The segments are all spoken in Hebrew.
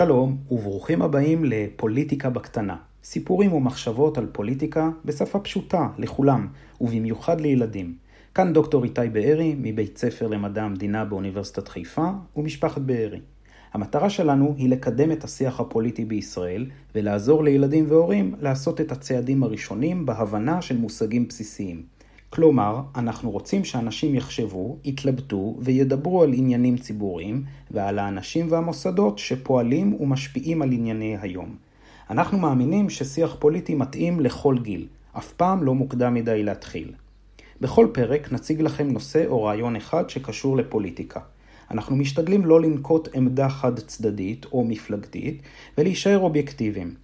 שלום וברוכים הבאים לפוליטיקה בקטנה. סיפורים ומחשבות על פוליטיקה בשפה פשוטה לכולם, ובמיוחד לילדים. כאן דוקטור איתי בארי, מבית ספר למדע המדינה באוניברסיטת חיפה, ומשפחת בארי. המטרה שלנו היא לקדם את השיח הפוליטי בישראל, ולעזור לילדים והורים לעשות את הצעדים הראשונים בהבנה של מושגים בסיסיים. כלומר, אנחנו רוצים שאנשים יחשבו, יתלבטו וידברו על עניינים ציבוריים ועל האנשים והמוסדות שפועלים ומשפיעים על ענייני היום. אנחנו מאמינים ששיח פוליטי מתאים לכל גיל, אף פעם לא מוקדם מדי להתחיל. בכל פרק נציג לכם נושא או רעיון אחד שקשור לפוליטיקה. אנחנו משתדלים לא לנקוט עמדה חד צדדית או מפלגתית ולהישאר אובייקטיביים.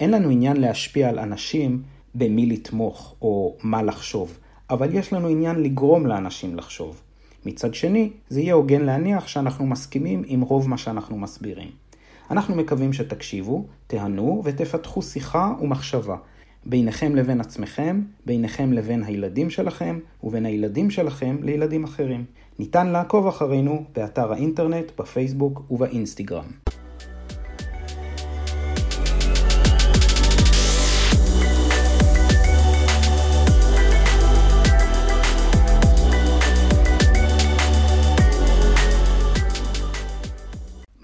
אין לנו עניין להשפיע על אנשים במי לתמוך או מה לחשוב. אבל יש לנו עניין לגרום לאנשים לחשוב. מצד שני, זה יהיה הוגן להניח שאנחנו מסכימים עם רוב מה שאנחנו מסבירים. אנחנו מקווים שתקשיבו, תהנו ותפתחו שיחה ומחשבה ביניכם לבין עצמכם, ביניכם לבין הילדים שלכם, ובין הילדים שלכם לילדים אחרים. ניתן לעקוב אחרינו באתר האינטרנט, בפייסבוק ובאינסטגרם.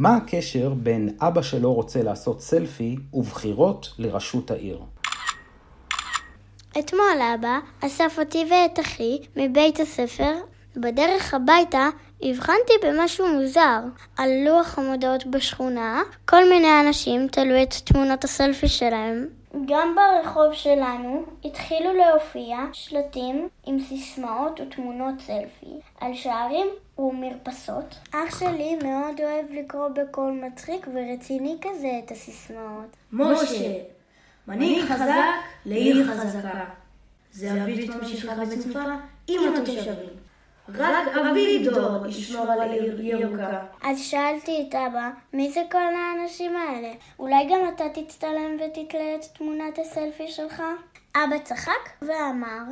מה הקשר בין אבא שלו רוצה לעשות סלפי ובחירות לראשות העיר? אתמול אבא אסף אותי ואת אחי מבית הספר. בדרך הביתה הבחנתי במשהו מוזר. על לוח המודעות בשכונה, כל מיני אנשים תלו את תמונות הסלפי שלהם. גם ברחוב שלנו התחילו להופיע שלטים עם סיסמאות ותמונות סלפי על שערים ומרפסות. אח שלי מאוד אוהב לקרוא בקול מצחיק ורציני כזה את הסיסמאות. משה, מנהיג חזק לעיר חזקה. זה אביב ממשיכה וצנופה עם התושבים. רק אביגדור ישמור על העיר ירוקה. אז שאלתי את אבא, מי זה כל האנשים האלה? אולי גם אתה תצטלם ותתלה את תמונת הסלפי שלך? אבא צחק ואמר,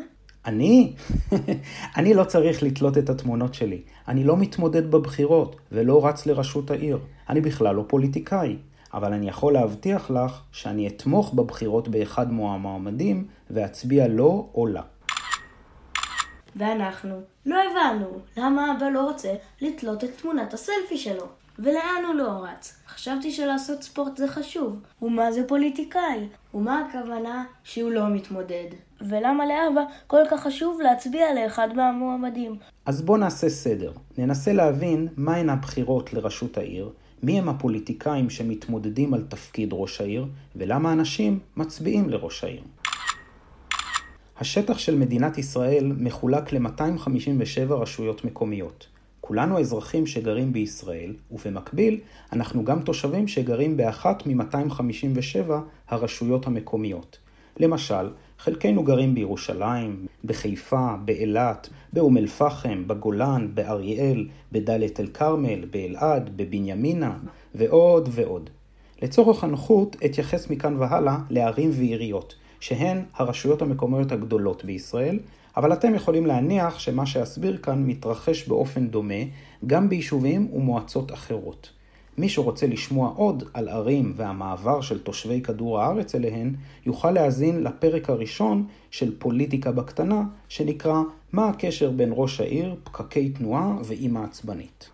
אני? אני לא צריך לתלות את התמונות שלי. אני לא מתמודד בבחירות ולא רץ לראשות העיר. אני בכלל לא פוליטיקאי. אבל אני יכול להבטיח לך שאני אתמוך בבחירות באחד מהמועמדים ואצביע לו או לה. ואנחנו לא הבנו למה אבא לא רוצה לתלות את תמונת הסלפי שלו. ולאן הוא לא רץ? חשבתי שלעשות ספורט זה חשוב. ומה זה פוליטיקאי? ומה הכוונה שהוא לא מתמודד? ולמה לאבא כל כך חשוב להצביע לאחד מהמועמדים? אז בואו נעשה סדר. ננסה להבין מהן הבחירות לראשות העיר, מי הם הפוליטיקאים שמתמודדים על תפקיד ראש העיר, ולמה אנשים מצביעים לראש העיר. השטח של מדינת ישראל מחולק ל-257 רשויות מקומיות. כולנו אזרחים שגרים בישראל, ובמקביל, אנחנו גם תושבים שגרים באחת מ-257 הרשויות המקומיות. למשל, חלקנו גרים בירושלים, בחיפה, באילת, באום אל-פחם, בגולן, באריאל, בדאלית אל-כרמל, באלעד, בבנימינה, ועוד ועוד. לצורך הנוחות, אתייחס מכאן והלאה לערים ועיריות, שהן הרשויות המקומיות הגדולות בישראל, אבל אתם יכולים להניח שמה שאסביר כאן מתרחש באופן דומה גם ביישובים ומועצות אחרות. מי שרוצה לשמוע עוד על ערים והמעבר של תושבי כדור הארץ אליהן, יוכל להאזין לפרק הראשון של פוליטיקה בקטנה, שנקרא מה הקשר בין ראש העיר, פקקי תנועה ואימא עצבנית.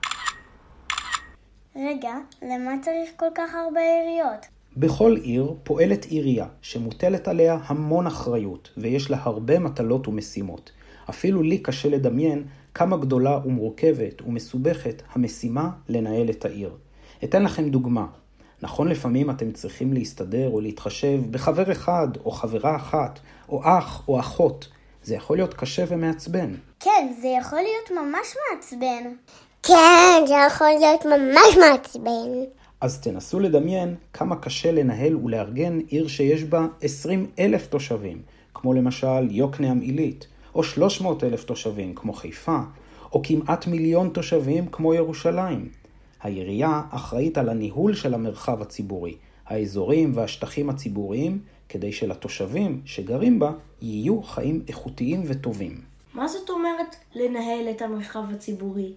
רגע, למה צריך כל כך הרבה עיריות? בכל עיר פועלת עירייה שמוטלת עליה המון אחריות ויש לה הרבה מטלות ומשימות. אפילו לי קשה לדמיין כמה גדולה ומורכבת ומסובכת המשימה לנהל את העיר. אתן לכם דוגמה. נכון לפעמים אתם צריכים להסתדר או להתחשב בחבר אחד או חברה אחת, או אח או אחות. זה יכול להיות קשה ומעצבן. כן, זה יכול להיות ממש מעצבן. כן, זה יכול להיות ממש מעצבן. אז תנסו לדמיין כמה קשה לנהל ולארגן עיר שיש בה 20 אלף תושבים, כמו למשל יוקנעם עילית, או 300 אלף תושבים כמו חיפה, או כמעט מיליון תושבים כמו ירושלים. העירייה אחראית על הניהול של המרחב הציבורי, האזורים והשטחים הציבוריים, כדי שלתושבים שגרים בה יהיו חיים איכותיים וטובים. מה זאת אומרת לנהל את המרחב הציבורי?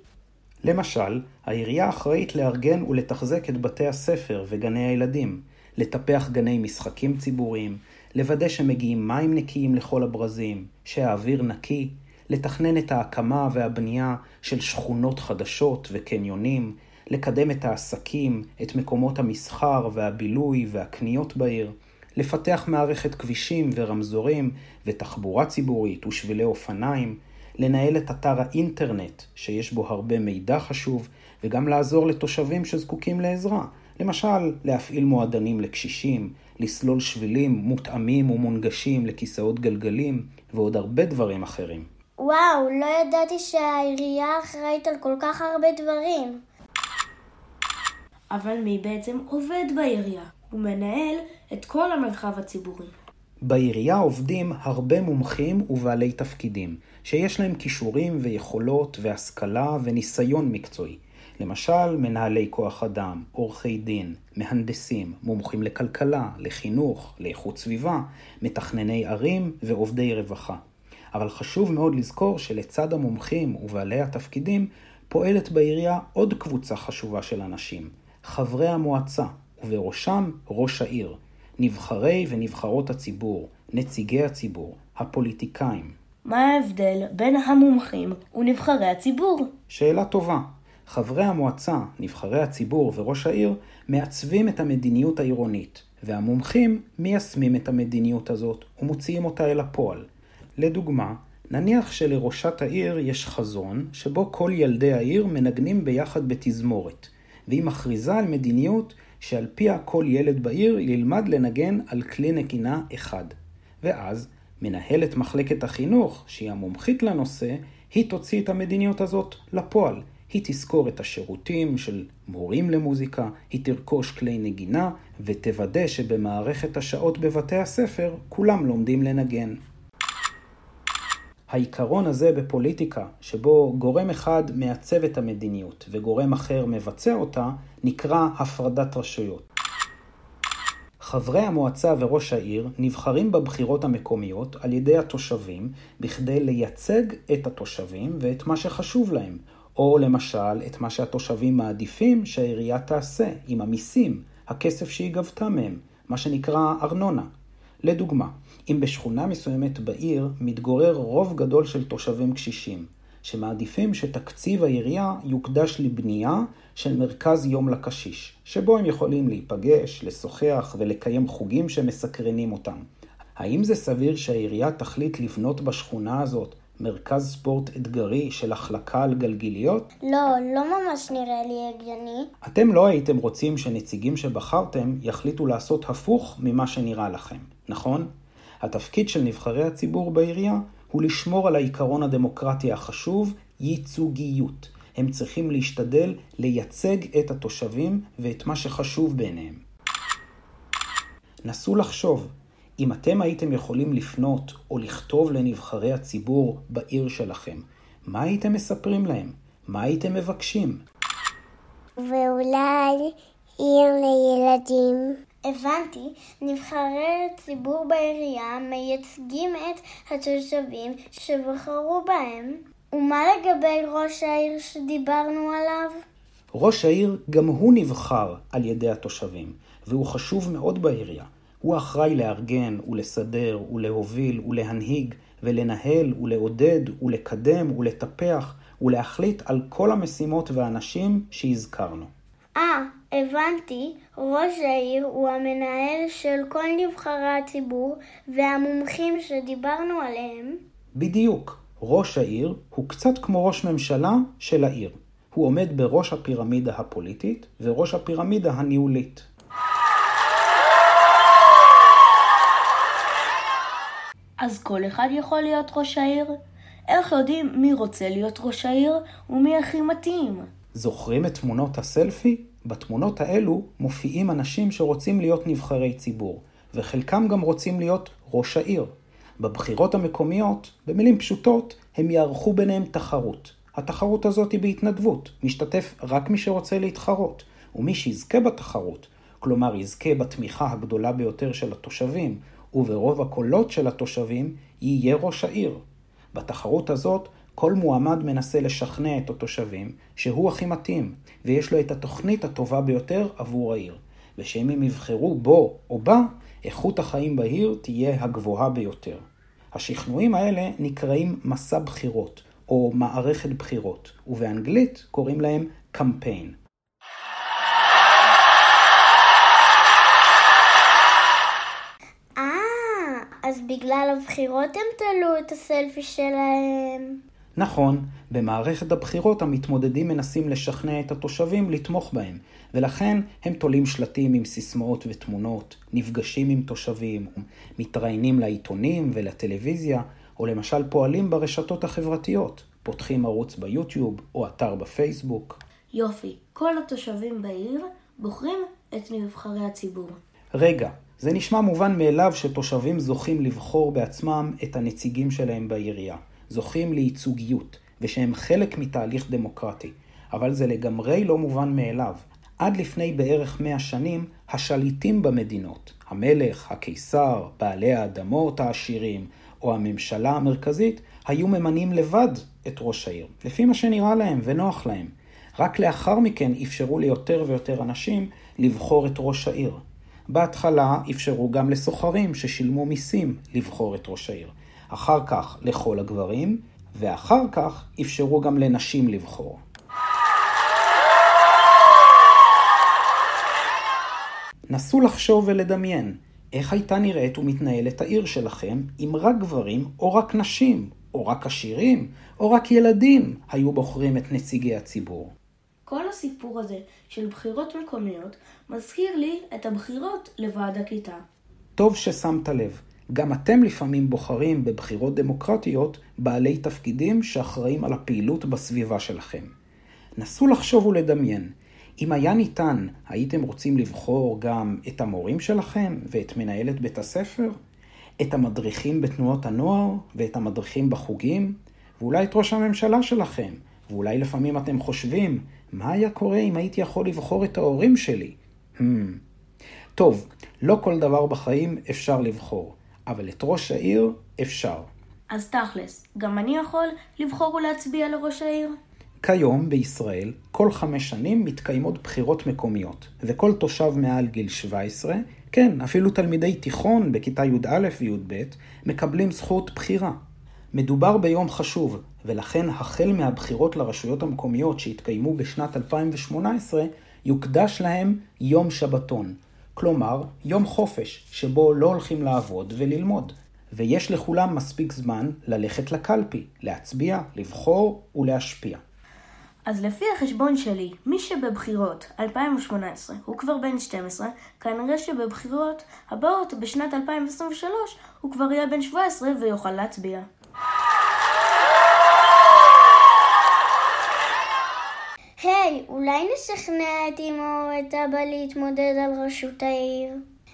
למשל, העירייה אחראית לארגן ולתחזק את בתי הספר וגני הילדים, לטפח גני משחקים ציבוריים, לוודא שמגיעים מים נקיים לכל הברזים, שהאוויר נקי, לתכנן את ההקמה והבנייה של שכונות חדשות וקניונים, לקדם את העסקים, את מקומות המסחר והבילוי והקניות בעיר, לפתח מערכת כבישים ורמזורים ותחבורה ציבורית ושבילי אופניים, לנהל את אתר האינטרנט, שיש בו הרבה מידע חשוב, וגם לעזור לתושבים שזקוקים לעזרה. למשל, להפעיל מועדנים לקשישים, לסלול שבילים מותאמים ומונגשים לכיסאות גלגלים, ועוד הרבה דברים אחרים. וואו, לא ידעתי שהעירייה אחראית על כל כך הרבה דברים. אבל מי בעצם עובד בעירייה? הוא מנהל את כל המרחב הציבורי. בעירייה עובדים הרבה מומחים ובעלי תפקידים, שיש להם כישורים ויכולות והשכלה וניסיון מקצועי. למשל, מנהלי כוח אדם, עורכי דין, מהנדסים, מומחים לכלכלה, לחינוך, לאיכות סביבה, מתכנני ערים ועובדי רווחה. אבל חשוב מאוד לזכור שלצד המומחים ובעלי התפקידים, פועלת בעירייה עוד קבוצה חשובה של אנשים, חברי המועצה, ובראשם ראש העיר, נבחרי ונבחרות הציבור, נציגי הציבור, הפוליטיקאים. מה ההבדל בין המומחים ונבחרי הציבור? שאלה טובה. חברי המועצה, נבחרי הציבור וראש העיר מעצבים את המדיניות העירונית, והמומחים מיישמים את המדיניות הזאת ומוציאים אותה אל הפועל. לדוגמה, נניח שלראשת העיר יש חזון שבו כל ילדי העיר מנגנים ביחד בתזמורת, והיא מכריזה על מדיניות שעל פיה כל ילד בעיר ילמד לנגן על כלי נגינה אחד. ואז, מנהלת מחלקת החינוך, שהיא המומחית לנושא, היא תוציא את המדיניות הזאת לפועל. היא תזכור את השירותים של מורים למוזיקה, היא תרכוש כלי נגינה, ותוודא שבמערכת השעות בבתי הספר כולם לומדים לנגן. העיקרון הזה בפוליטיקה, שבו גורם אחד מעצב את המדיניות וגורם אחר מבצע אותה, נקרא הפרדת רשויות. חברי המועצה וראש העיר נבחרים בבחירות המקומיות על ידי התושבים בכדי לייצג את התושבים ואת מה שחשוב להם, או למשל את מה שהתושבים מעדיפים שהעירייה תעשה עם המיסים, הכסף שהיא גבתה מהם, מה שנקרא ארנונה. לדוגמה, אם בשכונה מסוימת בעיר מתגורר רוב גדול של תושבים קשישים, שמעדיפים שתקציב העירייה יוקדש לבנייה של מרכז יום לקשיש, שבו הם יכולים להיפגש, לשוחח ולקיים חוגים שמסקרנים אותם. האם זה סביר שהעירייה תחליט לבנות בשכונה הזאת מרכז ספורט אתגרי של החלקה על גלגיליות? לא, לא ממש נראה לי הגיוני. אתם לא הייתם רוצים שנציגים שבחרתם יחליטו לעשות הפוך ממה שנראה לכם, נכון? התפקיד של נבחרי הציבור בעירייה הוא לשמור על העיקרון הדמוקרטי החשוב, ייצוגיות. הם צריכים להשתדל לייצג את התושבים ואת מה שחשוב בעיניהם. נסו לחשוב, אם אתם הייתם יכולים לפנות או לכתוב לנבחרי הציבור בעיר שלכם, מה הייתם מספרים להם? מה הייתם מבקשים? ואולי עיר לילדים. הבנתי, נבחרי הציבור בעירייה מייצגים את התושבים שבחרו בהם. ומה לגבי ראש העיר שדיברנו עליו? ראש העיר גם הוא נבחר על ידי התושבים, והוא חשוב מאוד בעירייה. הוא אחראי לארגן ולסדר ולהוביל ולהנהיג ולנהל ולעודד ולקדם ולטפח ולהחליט על כל המשימות והאנשים שהזכרנו. אה, הבנתי, ראש העיר הוא המנהל של כל נבחרי הציבור והמומחים שדיברנו עליהם. בדיוק, ראש העיר הוא קצת כמו ראש ממשלה של העיר. הוא עומד בראש הפירמידה הפוליטית וראש הפירמידה הניהולית. אז כל אחד יכול להיות ראש העיר? איך יודעים מי רוצה להיות ראש העיר ומי הכי מתאים? זוכרים את תמונות הסלפי? בתמונות האלו מופיעים אנשים שרוצים להיות נבחרי ציבור, וחלקם גם רוצים להיות ראש העיר. בבחירות המקומיות, במילים פשוטות, הם יערכו ביניהם תחרות. התחרות הזאת היא בהתנדבות, משתתף רק מי שרוצה להתחרות, ומי שיזכה בתחרות, כלומר יזכה בתמיכה הגדולה ביותר של התושבים, וברוב הקולות של התושבים, יהיה ראש העיר. בתחרות הזאת, כל מועמד מנסה לשכנע את התושבים שהוא הכי מתאים, ויש לו את התוכנית הטובה ביותר עבור העיר. ושאם הם יבחרו בו או בה, איכות החיים בעיר תהיה הגבוהה ביותר. השכנועים האלה נקראים מסע בחירות, או מערכת בחירות, ובאנגלית קוראים להם קמפיין. אה, אז בגלל הבחירות הם תלו את הסלפי שלהם. נכון, במערכת הבחירות המתמודדים מנסים לשכנע את התושבים לתמוך בהם, ולכן הם תולים שלטים עם סיסמאות ותמונות, נפגשים עם תושבים, מתראיינים לעיתונים ולטלוויזיה, או למשל פועלים ברשתות החברתיות, פותחים ערוץ ביוטיוב או אתר בפייסבוק. יופי, כל התושבים בעיר בוחרים את נבחרי הציבור. רגע, זה נשמע מובן מאליו שתושבים זוכים לבחור בעצמם את הנציגים שלהם בעירייה. זוכים לייצוגיות, ושהם חלק מתהליך דמוקרטי. אבל זה לגמרי לא מובן מאליו. עד לפני בערך מאה שנים, השליטים במדינות, המלך, הקיסר, בעלי האדמות העשירים, או הממשלה המרכזית, היו ממנים לבד את ראש העיר, לפי מה שנראה להם ונוח להם. רק לאחר מכן אפשרו ליותר ויותר אנשים לבחור את ראש העיר. בהתחלה אפשרו גם לסוחרים ששילמו מיסים לבחור את ראש העיר. אחר כך לכל הגברים, ואחר כך אפשרו גם לנשים לבחור. נסו לחשוב ולדמיין איך הייתה נראית ומתנהלת העיר שלכם אם רק גברים או רק נשים, או רק עשירים, או רק ילדים היו בוחרים את נציגי הציבור. כל הסיפור הזה של בחירות מקומיות מזכיר לי את הבחירות לוועד הכיתה. טוב ששמת לב. גם אתם לפעמים בוחרים בבחירות דמוקרטיות בעלי תפקידים שאחראים על הפעילות בסביבה שלכם. נסו לחשוב ולדמיין, אם היה ניתן, הייתם רוצים לבחור גם את המורים שלכם ואת מנהלת בית הספר? את המדריכים בתנועות הנוער ואת המדריכים בחוגים? ואולי את ראש הממשלה שלכם? ואולי לפעמים אתם חושבים, מה היה קורה אם הייתי יכול לבחור את ההורים שלי? Hmm. טוב, לא כל דבר בחיים אפשר לבחור. אבל את ראש העיר אפשר. אז תכלס, גם אני יכול לבחור ולהצביע לראש העיר? כיום בישראל, כל חמש שנים מתקיימות בחירות מקומיות, וכל תושב מעל גיל 17, כן, אפילו תלמידי תיכון בכיתה י"א וי"ב, מקבלים זכות בחירה. מדובר ביום חשוב, ולכן החל מהבחירות לרשויות המקומיות שהתקיימו בשנת 2018, יוקדש להם יום שבתון, כלומר יום חופש, שבו לא הולכים לעבוד וללמוד. ויש לכולם מספיק זמן ללכת לקלפי, להצביע, לבחור ולהשפיע. אז לפי החשבון שלי, מי שבבחירות 2018 הוא כבר בן 12, כנראה שבבחירות הבאות בשנת 2023 הוא כבר יהיה בן 17 ויוכל להצביע. היי, אולי נשכנע את אמו או את אבא להתמודד על ראשות העיר?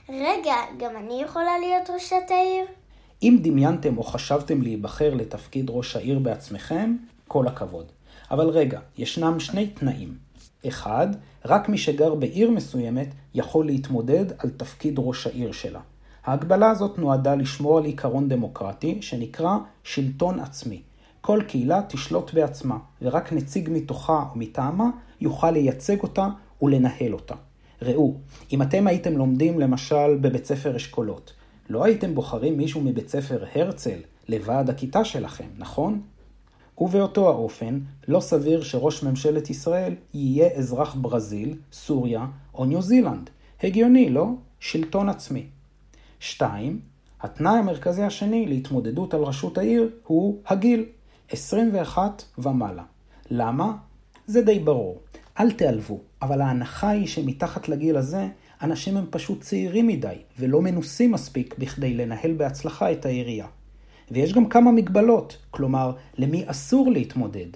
רגע, גם אני יכולה להיות ראשת העיר? אם דמיינתם או חשבתם להיבחר לתפקיד ראש העיר בעצמכם, כל הכבוד. אבל רגע, ישנם שני תנאים. אחד, רק מי שגר בעיר מסוימת יכול להתמודד על תפקיד ראש העיר שלה. ההגבלה הזאת נועדה לשמור על עיקרון דמוקרטי שנקרא שלטון עצמי. כל קהילה תשלוט בעצמה, ורק נציג מתוכה או מטעמה יוכל לייצג אותה ולנהל אותה. ראו, אם אתם הייתם לומדים למשל בבית ספר אשכולות, לא הייתם בוחרים מישהו מבית ספר הרצל לוועד הכיתה שלכם, נכון? ובאותו האופן, לא סביר שראש ממשלת ישראל יהיה אזרח ברזיל, סוריה או ניו זילנד. הגיוני, לא? שלטון עצמי. 2. התנאי המרכזי השני להתמודדות על ראשות העיר הוא הגיל. 21 ומעלה. למה? זה די ברור. אל תיעלבו, אבל ההנחה היא שמתחת לגיל הזה, אנשים הם פשוט צעירים מדי, ולא מנוסים מספיק בכדי לנהל בהצלחה את העירייה. ויש גם כמה מגבלות, כלומר, למי אסור להתמודד.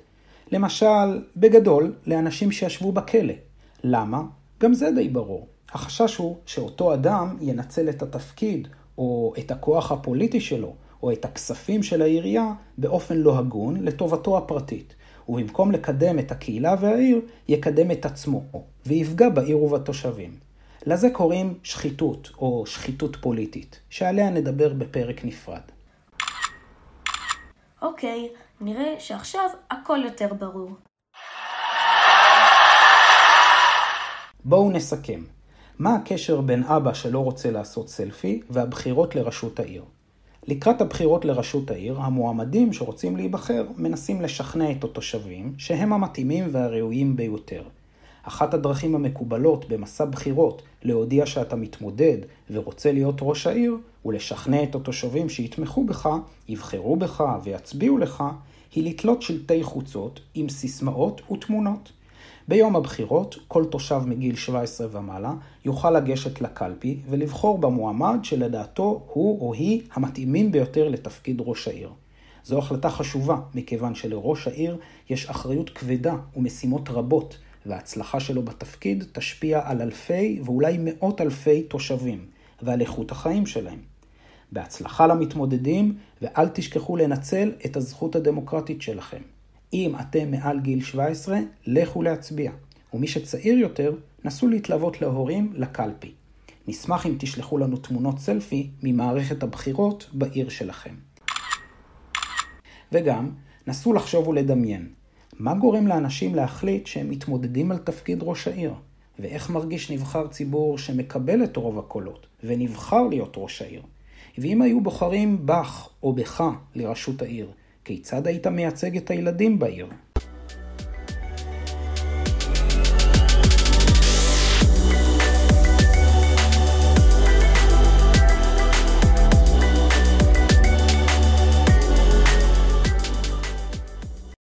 למשל, בגדול, לאנשים שישבו בכלא. למה? גם זה די ברור. החשש הוא שאותו אדם ינצל את התפקיד או את הכוח הפוליטי שלו או את הכספים של העירייה באופן לא הגון לטובתו הפרטית, ובמקום לקדם את הקהילה והעיר, יקדם את עצמו, ויפגע בעיר ובתושבים. לזה קוראים שחיתות, או שחיתות פוליטית, שעליה נדבר בפרק נפרד. אוקיי, נראה שעכשיו הכל יותר ברור. בואו נסכם. מה הקשר בין אבא שלא רוצה לעשות סלפי והבחירות לראשות העיר? לקראת הבחירות לראשות העיר, המועמדים שרוצים להיבחר מנסים לשכנע את התושבים שהם המתאימים והראויים ביותר. אחת הדרכים המקובלות במסע בחירות להודיע שאתה מתמודד ורוצה להיות ראש העיר, ולשכנע את התושבים שיתמכו בך, יבחרו בך ויצביעו לך, היא לתלות שלטי חוצות עם סיסמאות ותמונות. ביום הבחירות, כל תושב מגיל 17 ומעלה יוכל לגשת לקלפי ולבחור במועמד שלדעתו הוא או היא המתאימים ביותר לתפקיד ראש העיר. זו החלטה חשובה, מכיוון שלראש העיר יש אחריות כבדה ומשימות רבות, וההצלחה שלו בתפקיד תשפיע על אלפי ואולי מאות אלפי תושבים, ועל איכות החיים שלהם. בהצלחה למתמודדים, ואל תשכחו לנצל את הזכות הדמוקרטית שלכם. אם אתם מעל גיל 17, לכו להצביע. ומי שצעיר יותר, נסו להתלוות להורים לקלפי. נשמח אם תשלחו לנו תמונות סלפי ממערכת הבחירות בעיר שלכם. וגם, נסו לחשוב ולדמיין, מה גורם לאנשים להחליט שהם מתמודדים על תפקיד ראש העיר? ואיך מרגיש נבחר ציבור שמקבל את רוב הקולות, ונבחר להיות ראש העיר? ואם היו בוחרים בך או בך לראשות העיר, כיצד היית מייצג את הילדים בעיר?